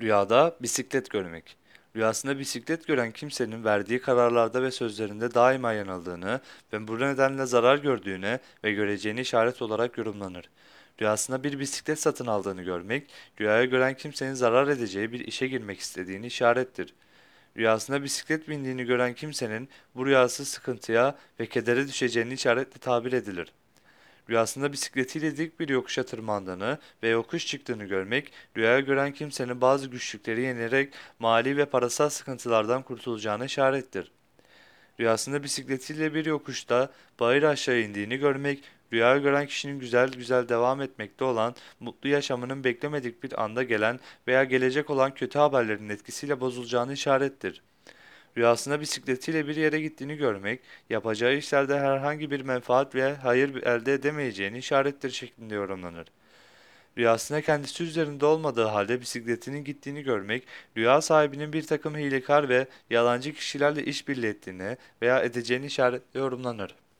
Rüyada bisiklet görmek. Rüyasında bisiklet gören kimsenin verdiği kararlarda ve sözlerinde daima yanıldığını ve bu nedenle zarar gördüğüne ve göreceğini işaret olarak yorumlanır. Rüyasında bir bisiklet satın aldığını görmek, rüyaya gören kimsenin zarar edeceği bir işe girmek istediğini işarettir. Rüyasında bisiklet bindiğini gören kimsenin bu rüyası sıkıntıya ve kedere düşeceğini işaretle tabir edilir. Rüyasında bisikletiyle dik bir yokuşa tırmandığını ve yokuş çıktığını görmek, rüyaya gören kimsenin bazı güçlükleri yenerek mali ve parasal sıkıntılardan kurtulacağına işarettir. Rüyasında bisikletiyle bir yokuşta bayır aşağı indiğini görmek, rüyaya gören kişinin güzel güzel devam etmekte olan, mutlu yaşamının beklemedik bir anda gelen veya gelecek olan kötü haberlerin etkisiyle bozulacağını işarettir. Rüyasında bisikletiyle bir yere gittiğini görmek, yapacağı işlerde herhangi bir menfaat ve hayır elde edemeyeceğini işarettir şeklinde yorumlanır. Rüyasında kendisi üzerinde olmadığı halde bisikletinin gittiğini görmek, rüya sahibinin bir takım hilekar ve yalancı kişilerle işbirliği ettiğini veya edeceğini işaretle yorumlanır.